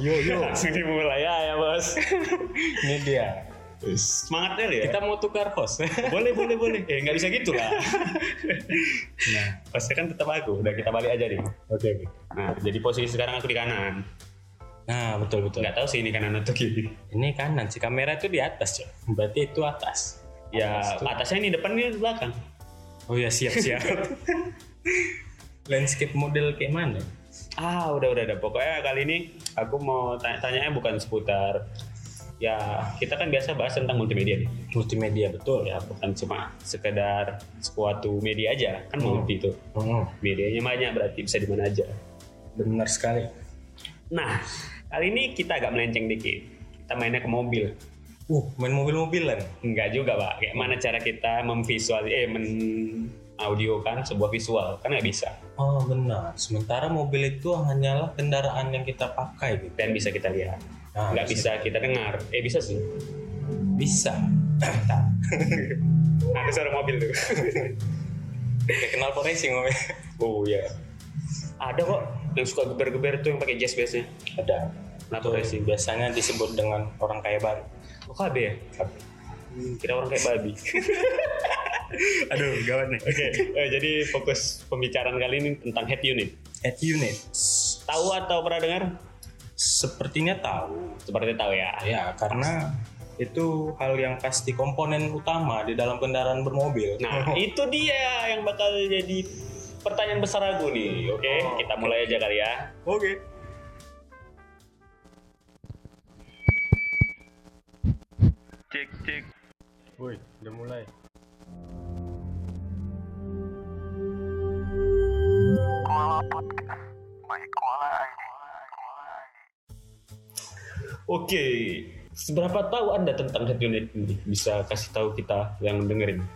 Yo yo. Langsung dimulai ya, ya bos. Ini dia. Semangat kali ya. Kita mau tukar host. boleh boleh boleh. Eh nggak bisa gitu lah. nah, Hostnya kan tetap aku. Udah kita balik aja deh. oke oke. Nah jadi posisi sekarang aku di kanan. Nah, betul betul. Nggak tahu sih ini kanan atau kiri. Ini kanan si kamera itu di atas, Cok. Berarti itu atas. Ya Atas atasnya ini depan ini belakang. Oh ya siap siap. Landscape model kayak mana? Ah udah udah udah. Pokoknya kali ini aku mau tanya tanyanya bukan seputar ya kita kan biasa bahas tentang multimedia nih. Multimedia betul Ya bukan cuma sekedar suatu media aja kan Hmm. multi itu. Hmm, Medianya banyak berarti bisa di mana aja. benar sekali. Nah kali ini kita agak melenceng dikit. Kita mainnya ke mobil. Uh, main mobil-mobilan. Enggak juga pak. Kayak mana cara kita memvisual eh men audiokan sebuah visual kan nggak bisa Oh benar. Sementara mobil itu hanyalah kendaraan yang kita pakai gitu. dan bisa kita lihat Nah, nggak bisa kita dengar eh bisa sih Bisa. ada suara mobil tuh Kayak kenal racing mobil. oh iya ada kok yang suka geber-geber tuh yang pakai jazz biasanya Ada. Itu racing? biasanya disebut dengan orang kaya baru. oh KB ya Hmm, kira orang kayak babi aduh gawat nih oke eh, jadi fokus pembicaraan kali ini tentang head unit Head unit. tahu atau pernah dengar Sepertinya tahu. seperti tahu ya Ya, karena itu hal yang pasti komponen utama di dalam kendaraan bermobil. Nah, itu dia yang bakal jadi pertanyaan besar aku nih. Oke, Oh, kita mulai aja kali ya. oke. Cek cek. Woi, udah mulai. Oke, seberapa tahu Anda tentang head unit ini? Bisa kasih tahu kita yang dengerin.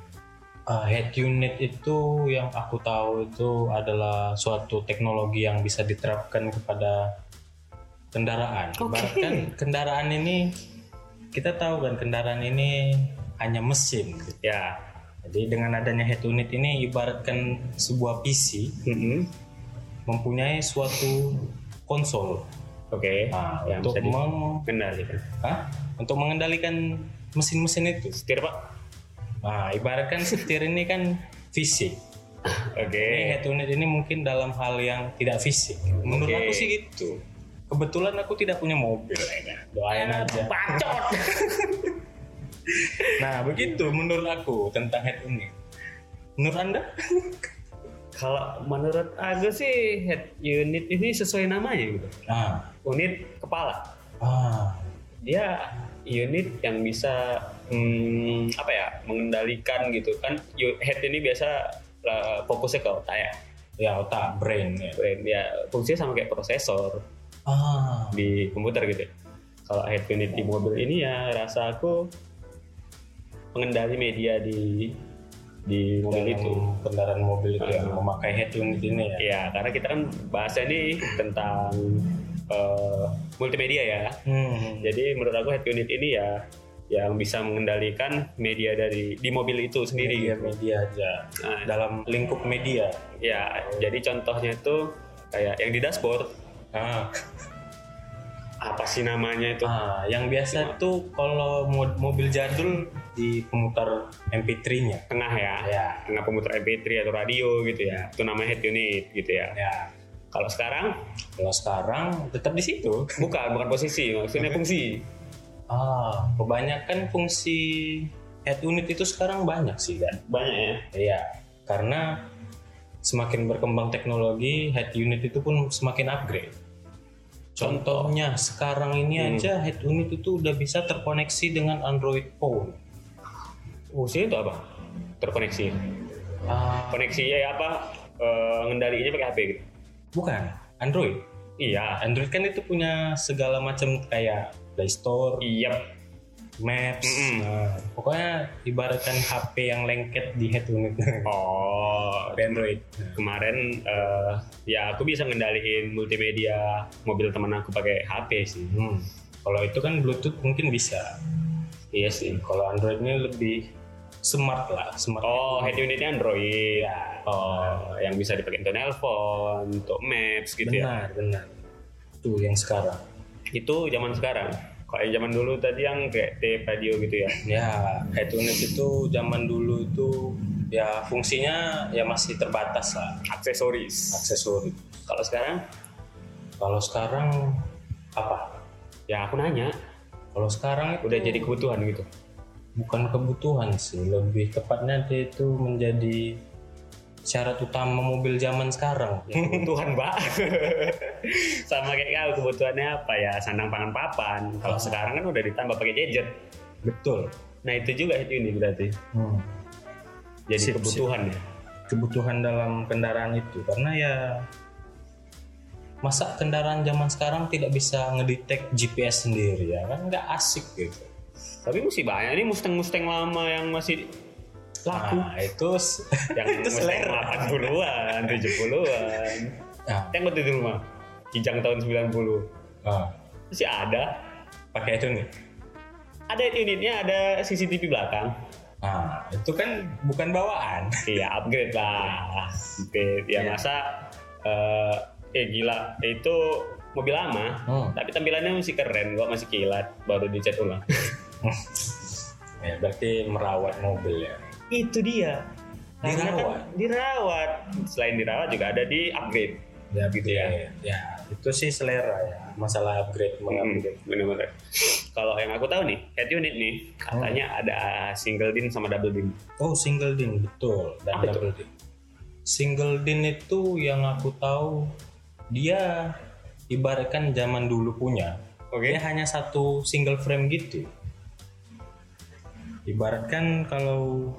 Uh, head unit itu yang aku tahu itu adalah suatu teknologi yang bisa diterapkan kepada kendaraan. Oke. Bahkan kendaraan ini kita tahu kan kendaraan ini hanya mesin. gitu. Ya. Jadi dengan adanya head unit ini ibaratkan sebuah PC Mm-mm. mempunyai suatu konsol. Oke. Nah, yang untuk bisa meng- dikendalikan. Hah? untuk mengendalikan mesin-mesin itu. Setir pak. Nah, ibaratkan setir ini kan fisik. Oke. Ini head unit ini mungkin dalam hal yang tidak fisik. Menurut Oke. aku sih gitu. Kebetulan aku tidak punya mobil. ya. Doain aja. Bacot. Nah, begitu menurut aku tentang head unit. Menurut Anda? Kalau menurut aku sih head unit ini sesuai namanya gitu. Nah, Unit kepala. ah, dia unit yang bisa hmm, apa ya mengendalikan gitu kan head ini biasa uh, fokusnya ke otak ya ya otak, brain ya. Brain, ya fungsinya sama kayak prosesor Ah, di komputer gitu ya. kalau head unit di mobil ini ya rasa aku pengendali media di di mobil itu kendaraan mobil itu yang memakai head unit ini ya. ya karena kita kan bahasnya ini tentang uh, multimedia ya Hmm. Jadi menurut aku head unit ini ya yang bisa mengendalikan media dari di mobil itu sendiri media gitu. media aja Nah, dalam lingkup media. ya jadi contohnya itu kayak yang di dashboard Ah, apa sih namanya itu? ah, yang biasa tuh kalau mo- mobil jadul di pemutar MP3-nya. Tengah ya. Ya. Tengah pemutar MP3 atau radio gitu ya. Itu namanya head unit gitu ya. Ya. Kalau sekarang Kalau sekarang tetap di situ. bukan bukan posisi, maksudnya fungsi. Ah, kebanyakan fungsi head unit itu sekarang banyak sih kan. Banyak ya. Iya, karena semakin berkembang teknologi, head unit itu pun semakin upgrade. Contohnya sekarang ini Hmm. aja head unit itu udah bisa terkoneksi dengan Android phone. Fungsinya itu apa? Terkoneksi. Ah, Koneksi ya apa? Eh, ngendaliinnya pakai HP gitu. bukan Android. Iya. Android kan itu punya segala macam kayak Play Store, Iya. Maps. Mm-mm. Nah, pokoknya ibaratkan HP yang lengket di head unit. Oh, Android. kemarin eh, ya aku bisa ngendaliin multimedia mobil teman aku pakai HP sih. Hmm. Kalau itu kan Bluetooth mungkin bisa. Iya sih. Kalau Android ini lebih smart lah, smart. Oh, head unitnya Android. Ya. Oh, yang bisa dipakai untuk nelpon, untuk maps gitu ya. benar, benar. Tuh yang sekarang. Itu zaman sekarang. Yang zaman dulu tadi yang kayak tape radio gitu ya. Ya, unit itu zaman dulu itu ya fungsinya ya masih terbatas lah Aksesoris. aksesori. Kalau sekarang Kalau sekarang apa? ya aku nanya Kalau sekarang itu udah jadi kebutuhan gitu. bukan kebutuhan sih, lebih tepatnya dia itu menjadi syarat utama mobil zaman sekarang. Ya, kebutuhan mbak sama kayak kau kebutuhannya apa ya? Sandang pangan papan. Kalau sekarang kan udah ditambah pakai gadget. Betul. nah itu juga head unit berarti. Hmm. jadi Sip, kebutuhan ya? Kebutuhan dalam kendaraan itu. Karena ya masa kendaraan zaman sekarang tidak bisa ngedetect GPS sendiri ya? Kan nggak asik gitu. tapi masih banyak nih mustang mustang lama yang masih laku Nah, itu yang itu selera. 80-an 70-an Nah, yang waktu di rumah kijang tahun 90 ah, masih ada pakai itu nih. ada unitnya ada CCTV belakang Nah, itu kan bukan bawaan. Iya upgrade lah, upgrade. Ya Iya. masa eh eh gila itu mobil lama, Hmm. tapi tampilannya masih keren, kok masih kilat, baru dicat ulang. Ya, berarti merawat mobil ya. Itu dia. Karena kan Dirawat. dirawat. Selain dirawat juga ada di upgrade. Ya, Gitu ya. ya. Ya, itu sih selera ya. Masalah upgrade Hmm, mengupgrade. bener-bener. Kalau yang aku tahu nih, head unit nih, katanya Hmm. ada single din sama double din. Oh, single din betul dan Apa itu? double din. Single din itu yang aku tahu dia ibaratkan zaman dulu punya. Oke. Dia hanya satu single frame gitu. Ibaratkan kalau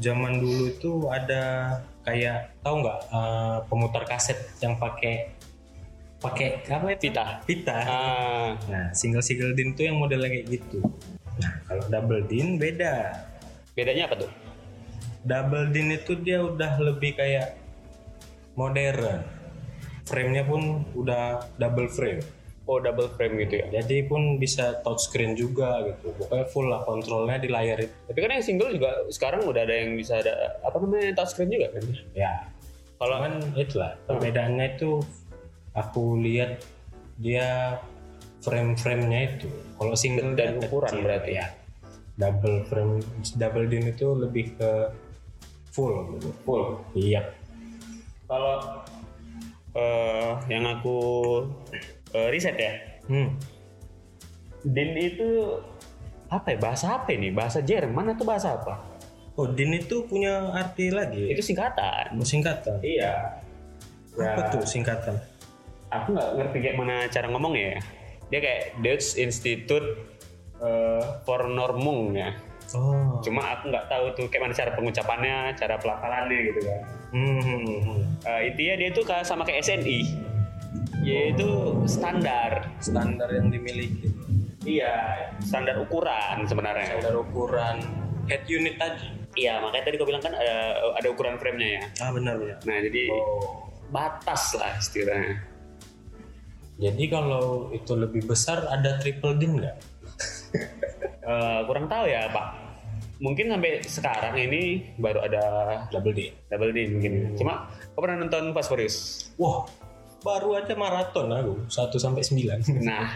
zaman dulu itu ada kayak tahu nggak eh, pemutar kaset yang pakai pakai apa itu? Pita. Pita. Ah, Nah, single single din tuh yang modelnya kayak gitu. Nah, kalau double din beda. bedanya apa tuh? Double din itu dia udah lebih kayak modern. Frame-nya pun udah double frame. Oh, double frame gitu ya. Jadi pun bisa touchscreen juga gitu. Pokoknya full lah kontrolnya di layar itu. Tapi kan yang single juga sekarang udah ada yang bisa ada apa namanya touchscreen juga kan? Ya. Kalau Cuman itulah perbedaannya itu aku lihat dia frame-framenya itu. Kalau single Dan ukuran kecil, berarti. ya. Double frame double din itu lebih ke full gitu. full. Iya. Kalau eh, yang aku eh, riset ya, Hmm. din itu apa ya bahasa apa ini? Bahasa Jerman atau bahasa apa? Oh, din itu punya arti lagi. Itu singkatan. Oh, singkatan. Iya. Apa tuh singkatan? Aku nggak ngerti kayak mana cara ngomongnya ya. Dia kayak Dutch Institute eh, for Normung ya. Oh. Cuma aku nggak tahu tuh kayak mana cara pengucapannya, cara pelafalannya gitu kan. Hmm. Eh, intinya dia tuh sama kayak SNI, yaitu standar. Standar yang dimiliki. Iya, standar ukuran sebenarnya. Standar ukuran head unit tadi. Iya, makanya tadi kau bilang kan ada, ada ukuran framenya ya. Ah, benar benar. Nah, jadi Oh. batas lah istilahnya. Jadi kalau itu lebih besar ada triple din nggak? Eh, kurang tahu ya, Pak. Mungkin sampai sekarang ini baru ada Double din. double D mungkin. Cuma kau pernah nonton Fast Furious? Wah, baru aja maraton aku 1 sampai 9. Nah,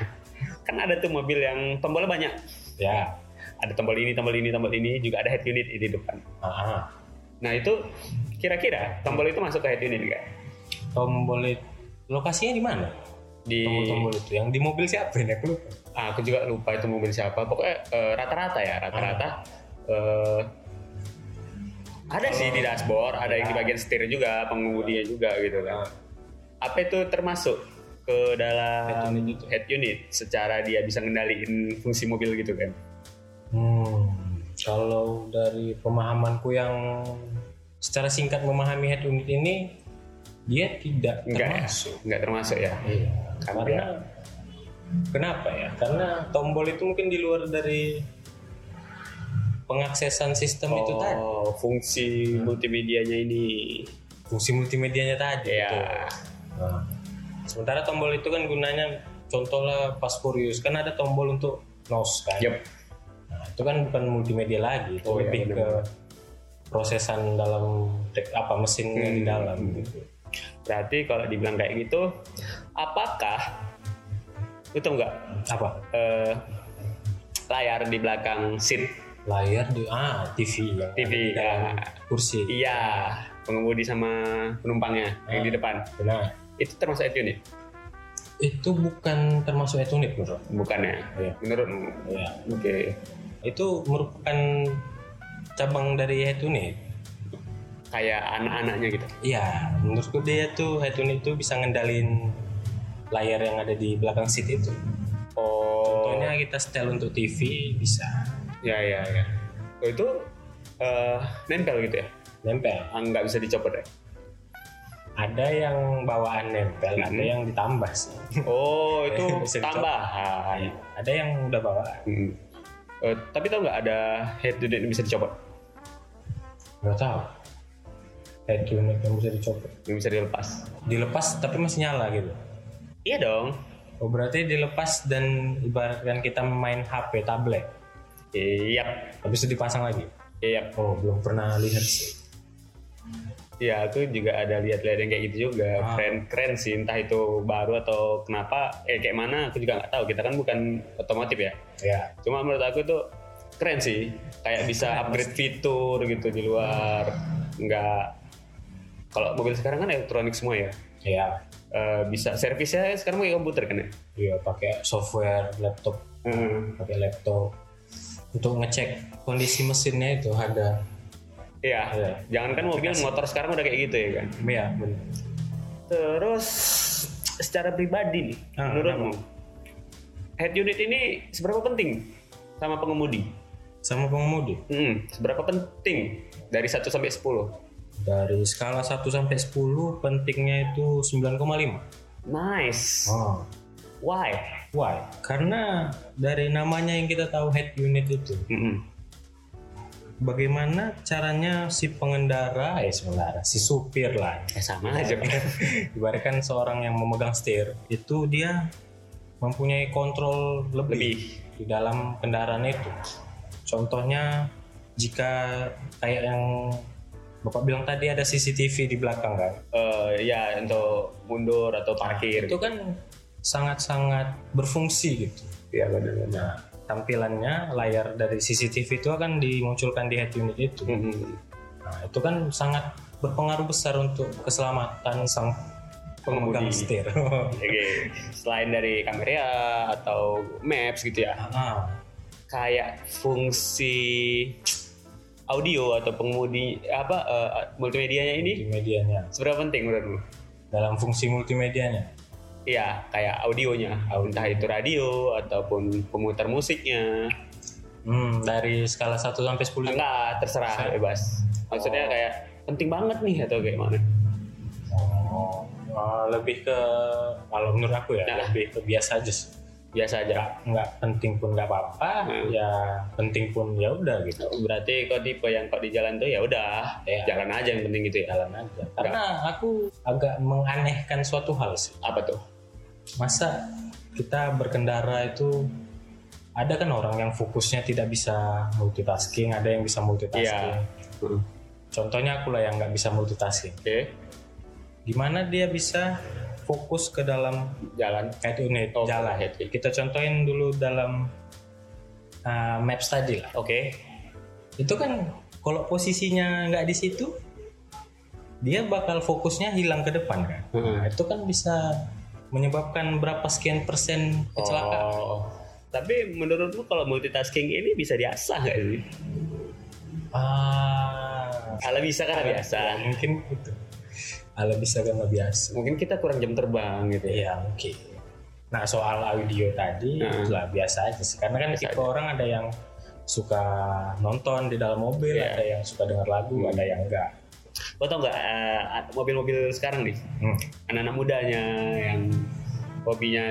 kan ada tuh mobil yang tombolnya banyak. ya. Ada tombol ini, tombol ini, tombol ini, juga ada head unit di depan. Ah, Nah, itu kira-kira tombol itu masuk ke head unit nggak? tombol itu lokasinya di mana? Di Tombol-tombol itu yang di mobil siapa ini aku lupa. Ah, aku juga lupa itu mobil siapa. Pokoknya eh, rata-rata ya, rata-rata. eh, ada sih di dashboard, ada yang di bagian setir juga, pengemudinya juga gitu kan. Apa itu termasuk ke dalam Head unit itu. head unit secara dia bisa ngendaliin fungsi mobil gitu kan? Hmm, kalau dari pemahamanku yang secara singkat memahami head unit ini dia tidak Enggak ya? termasuk. Enggak termasuk ya. Iya, Karena- karena kenapa ya? Karena tombol itu mungkin di luar dari pengaksesan sistem itu tadi, Oh, fungsi multimedianya ini. fungsi multimedianya tadi. Ya. betul. Nah, sementara tombol itu kan gunanya contohnya Fast Furious kan ada tombol untuk nose kan. Yep. Nah, itu kan bukan multimedia lagi, itu Oh, iya, lebih ke benar-benar. prosesan dalam tek, apa mesinnya di Hmm. dalam gitu. Berarti kalau dibilang kayak gitu, apakah Lu tau nggak Apa? eh, layar di belakang seat Layar di ah TV yang TV, di ya. kursi. Iya, pengemudi sama penumpangnya yang Ah. di depan. Benar. Itu termasuk head unit? Itu bukan termasuk head unit menurut. Bukannya? Iya. Menurutmu? Iya. Oke. Itu merupakan cabang dari head unit. Kayak anak-anaknya gitu. Iya, menurutku dia tuh head unit itu bisa ngendalin layar yang ada di belakang seat itu. Oh. Contohnya kita setel untuk TV bisa Ya ya ya. Oh, itu eh, nempel gitu ya? nempel. Ah, nggak bisa dicopot ya? Ada yang bawaan nempel, ada Mhm. yang ditambah sih. Oh itu tambahan. Ada yang udah bawaan. Hmm. Eh, tapi tau nggak ada head unit yang bisa dicopot? Nggak tahu. Head unit yang bisa dicopot. Yang bisa dilepas? Dilepas tapi masih nyala gitu. Iya dong. Oh berarti dilepas dan ibaratkan kita main HP tablet. Iya. Habis itu dipasang lagi. Iya. Oh belum pernah lihat sih. Iya, aku juga ada lihat-lihat yang kayak gitu juga. Ah. Keren, keren sih. Entah itu baru atau kenapa, eh kayak mana, aku juga nggak tahu. Kita kan bukan otomotif ya. Ya. Cuma menurut aku tuh keren sih. Kayak bisa upgrade fitur gitu di luar. Nggak. Kalau mobil sekarang kan elektronik semua ya. Ya. Eh, bisa servisnya sekarang pakai komputer kan ya. Iya pakai software laptop, Hmm. pakai laptop untuk ngecek kondisi mesinnya itu ada. Iya. Iya. Jangan kan mobil, motor sekarang udah kayak gitu ya kan. Iya benar. Terus secara pribadi nih, Ah, menurutmu head unit ini seberapa penting sama pengemudi? Sama pengemudi Hmm, seberapa penting dari 1 sampai 10? dari skala 1 sampai 10 pentingnya itu 9,5. Nice. Oh. Why? Why? Karena dari namanya yang kita tahu head unit itu, Mm-mm. Bagaimana caranya si pengendara, eh pengendara, si supir lah, Eh, sama aja. ibaratkan seorang yang memegang setir, itu dia mempunyai kontrol lebih, Lebih. di dalam kendaraan itu. Contohnya jika kayak yang Bapak bilang tadi ada CCTV di belakang kan, Eh, ya untuk mundur atau parkir. itu kan sangat-sangat berfungsi gitu. Iya benar-benar. Nah, tampilannya layar dari CCTV itu akan dimunculkan di head unit itu. Mm-mm. Nah, itu kan sangat berpengaruh besar untuk keselamatan sang pemegang Pengemudi. setir. Oke. Selain dari kamera atau maps gitu ya, ah, kayak fungsi audio atau pengemudi apa eh, multimedianya ini multimedianya. seberapa penting menurutmu? Dalam fungsi multimedianya. Iya, kayak audionya, entah itu radio ataupun pemutar musiknya. Hmm, dari skala 1 sampai 10. Enggak, terserah bebas. Maksudnya kayak penting banget nih atau kayak mana? Oh, eh, lebih ke kalau menurut aku ya, Nah. lebih ke biasa aja sih. Biasa aja. Nggak, nggak penting pun nggak apa-apa, Hmm. ya penting pun ya udah gitu. Berarti kau tipe yang kau di jalan tuh ya udah, Iya. jalan aja yang penting gitu ya. Jalan aja. Karena aku agak menganehkan suatu hal sih. Apa tuh? Masa kita berkendara itu ada kan orang yang fokusnya tidak bisa multitasking, ada yang bisa multitasking. Iya. Hmm. Contohnya aku lah yang nggak bisa multitasking. Oke, Gimana dia bisa fokus ke dalam jalan. head unit Oh, jalan? head unit. Kita contohin dulu dalam uh, maps tadi lah. Oke. Itu kan kalau posisinya nggak di situ, dia bakal fokusnya hilang ke depan kan. Hmm. Nah, itu kan bisa menyebabkan berapa sekian persen kecelakaan. Oh. Tapi menurutmu kalau multitasking ini bisa diasah nggak sih? Ah, Kalau bisa kan biasa. ya, mungkin itu. Ala bisa karena biasa. Mungkin kita kurang jam terbang gitu ya. Iya mungkin. Nah soal audio tadi Hmm. itulah biasa aja sih. Karena kan Biasa tipe orang ada yang suka nonton di dalam mobil, Iya. ada yang suka dengar lagu, Hmm. ada yang enggak. Lo tau nggak eh, mobil-mobil sekarang nih, Hmm. anak-anak mudanya yang hobinya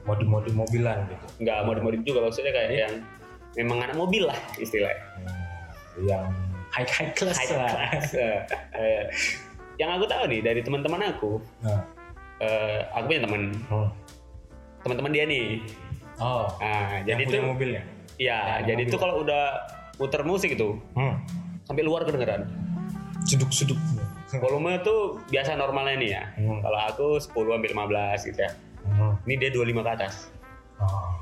Mode-mode mobilan gitu. nggak modif-modif juga maksudnya kayak Iya. yang memang anak mobil lah istilahnya. Hmm, Yang high high class High lah. class. Eh, eh, yang aku tahu nih dari teman-teman aku, Nah, eh, aku punya teman, hmm. teman-teman dia nih. Oh, Nah, yang jadi punya itu, mobilnya. ya, yang jadi mobil. itu kalau udah muter musik itu Hmm. sampai luar kedengeran. Suduk-suduk. Volume tuh biasa normalnya nih ya. Hmm. Kalau aku 10 sampai 15 gitu ya. Hmm. Ini dia 25 ke atas. Oh.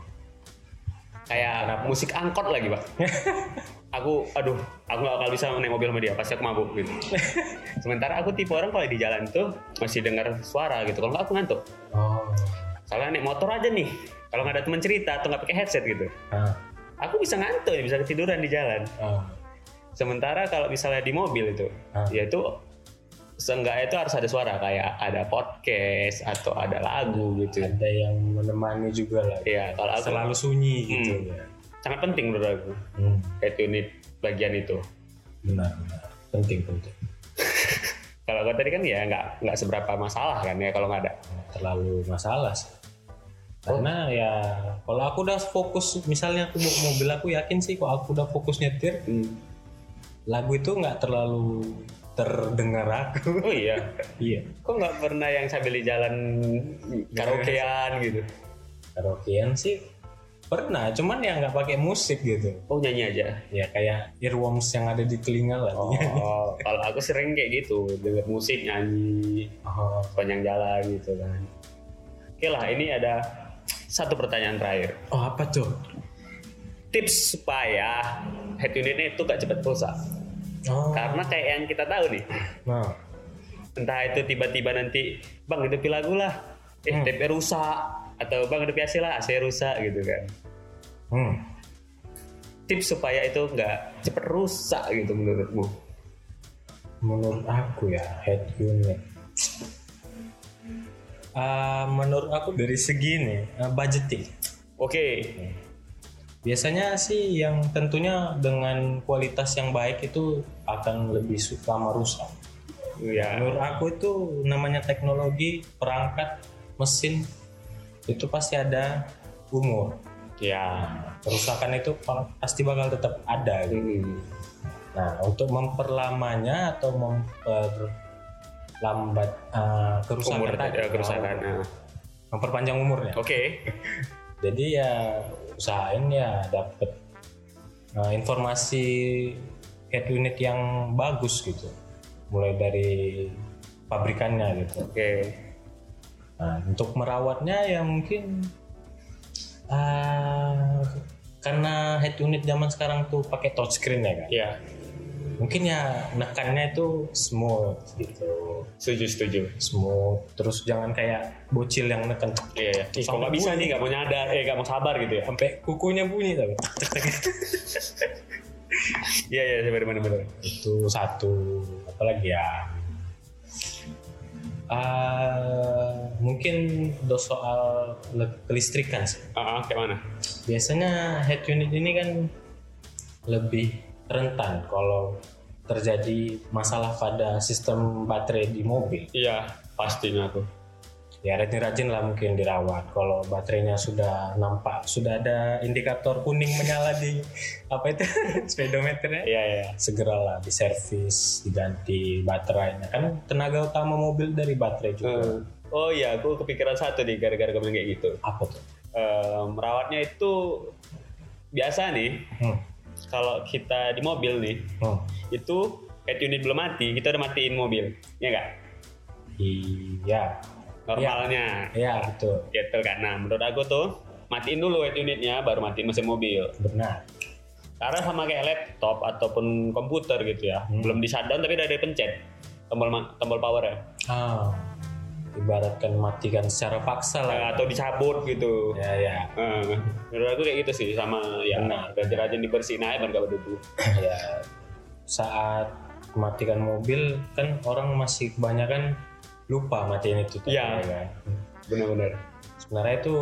Kayak musik angkot lagi pak. aku, aduh, aku gak bakal bisa naik mobil sama dia. Pasti aku mabuk gitu. Sementara aku tipe orang kalau di jalan tuh masih dengar suara gitu. Kalau nggak aku ngantuk. Oh. Soalnya naik motor aja nih. Kalau nggak ada teman cerita atau nggak pakai headset gitu, Ah. aku bisa ngantuk, bisa ketiduran di jalan. Ah. Sementara kalau misalnya di mobil itu, Ah. ya itu seenggaknya itu harus ada suara kayak ada podcast atau ada lagu gitu. Ada yang menemani juga lah. Iya, kalau aku Selalu sunyi gitu Hmm. ya. sangat penting menurut aku Hmm. kayak unit bagian itu. Benar, benar. Penting, penting. Kalau kau tadi kan ya nggak nggak seberapa masalah kan ya kalau nggak ada. Terlalu masalah sih. Karena ya kalau aku udah fokus misalnya aku mobil aku yakin sih kalau aku udah fokus nyetir lagu itu nggak terlalu terdengar aku. Oh iya, iya. kok nggak pernah yang sambil di jalan karaokean gitu? Karaokean sih pernah, cuman ya nggak pakai musik gitu. Oh nyanyi aja. Ya kayak earworms yang ada di telinga lah. Oh, kalau aku sering kayak gitu, denger musik nyanyi Oh. sepanjang jalan gitu kan. Oke lah, ini ada satu pertanyaan terakhir. Oh, apa tuh? Tips supaya head unitnya itu gak cepat rusak. Oh. Karena kayak yang kita tahu nih, Nah. entah itu tiba-tiba nanti bang hidupi lagu lah, eh Hmm. TP rusak atau bang hidupi AC lah AC rusak gitu kan. Hmm. Tips supaya itu nggak cepet rusak gitu menurutmu? Menurut aku ya head unit. Ah, menurut aku dari segi nih ah, budgeting. Oke, Biasanya sih yang tentunya dengan kualitas yang baik itu akan lebih su- lama rusak. ya Menurut aku itu namanya teknologi, perangkat, mesin itu pasti ada umur. ya. Kerusakan itu pa- pasti bakal tetap ada. Gitu. Hmm. Nah, untuk memperlamanya atau memperlambat uh, kerusakan Umur tadi, ya, kerusakan. Nah. memperpanjang umurnya. Oke, Jadi ya usahain ya dapat uh, informasi head unit yang bagus gitu, mulai dari pabrikannya gitu. oke. Nah, untuk merawatnya ya mungkin uh, karena head unit zaman sekarang tuh pakai touchscreen ya kan. Ya, Mungkin ya nekannya itu smooth gitu. setuju setuju. Smooth terus jangan kayak bocil yang neken Iya, ya. Ih, kok nggak bisa nih, nggak mau nyadar, eh nggak mau sabar gitu ya? sampai kukunya bunyi tapi Iya, iya, benar-benar. itu satu apalagi ya Ah, mungkin do soal kelistrikan sih. Ah, ah, kayak mana? Biasanya head unit ini kan lebih rentan kalau terjadi masalah pada sistem baterai di mobil. Iya, pastinya aku. Ya rajin-rajin lah mungkin dirawat. Kalau baterainya sudah nampak, sudah ada indikator kuning menyala di apa itu speedometernya, Iya, iya. segeralah diservis, diganti baterainya. Kan tenaga utama mobil dari baterai juga. Eh, Oh iya, aku kepikiran satu nih gara-gara kamu kayak gitu. Apa tuh? Eh, merawatnya itu biasa nih, Hmm. Kalau kita di mobil nih, Hmm. itu head unit belum mati, kita udah matiin mobil, ya nggak? Iya, Normalnya, iya betul, gitu kan. Nah, menurut aku tuh matiin dulu head unitnya, baru matiin mesin mobil. benar. Karena sama kayak laptop ataupun komputer gitu ya, Hmm. belum di shutdown tapi udah ada pencet tombol tombol power ya, Ah, ibaratkan matikan secara paksa lah. atau dicabut gitu. Ya ya, Eh, menurut aku kayak gitu sih sama ya Benar. rajin-rajin dibersihin aja biar gak berdebu. ya. Saat matikan mobil kan orang masih kebanyakan lupa matiin itu. Iya. ya kan? Benar-benar. Sebenarnya itu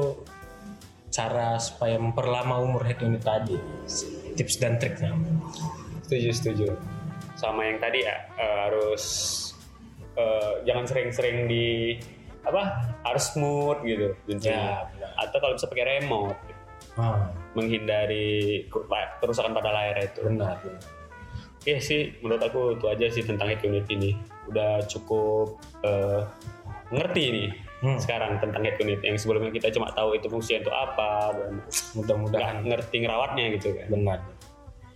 cara supaya memperlama umur head unit tadi. Tips dan triknya. Setuju setuju. Sama yang tadi ya eh, harus eh, jangan sering-sering di apa harus smooth gitu Ya, kuncinya. Atau kalau bisa pakai remote Ah, menghindari ke- kerusakan pada layar itu. benar. benar. Iya sih, menurut aku itu aja sih tentang head unit ini. Udah cukup eh, ngerti nih Hmm. sekarang tentang head unit. Yang sebelumnya kita cuma tahu itu fungsinya itu apa dan Mudah-mudahan ngerti ngerawatnya gitu kan. benar.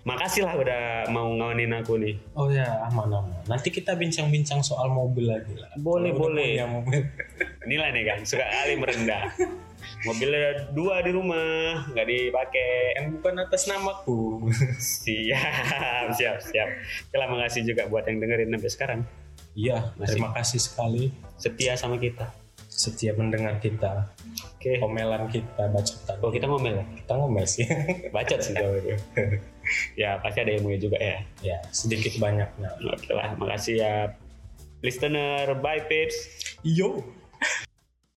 Makasih lah udah mau ngawanin aku nih. Oh ya, aman aman. Nanti kita bincang-bincang soal mobil lagi lah. Boleh, Kalau udah boleh. punya mobil. Inilah nih kan, suka kali merendah. Mobilnya dua di rumah, nggak dipakai. Kan bukan atas namaku. Siap, siap, siap. Terima kasih juga buat yang dengerin sampai sekarang. Iya, Masih. terima kasih sekali Setia sama kita. setiap mendengar kita, Oke. omelan kita, bacotan. Oh kita ngomel ya? Kita ngomel sih. Bacot sih jauh itu. Ya pasti ada ilmunya juga ya. ya, sedikit banyaknya. Oke lah, makasih ya listener. Bye, Pips. Yo.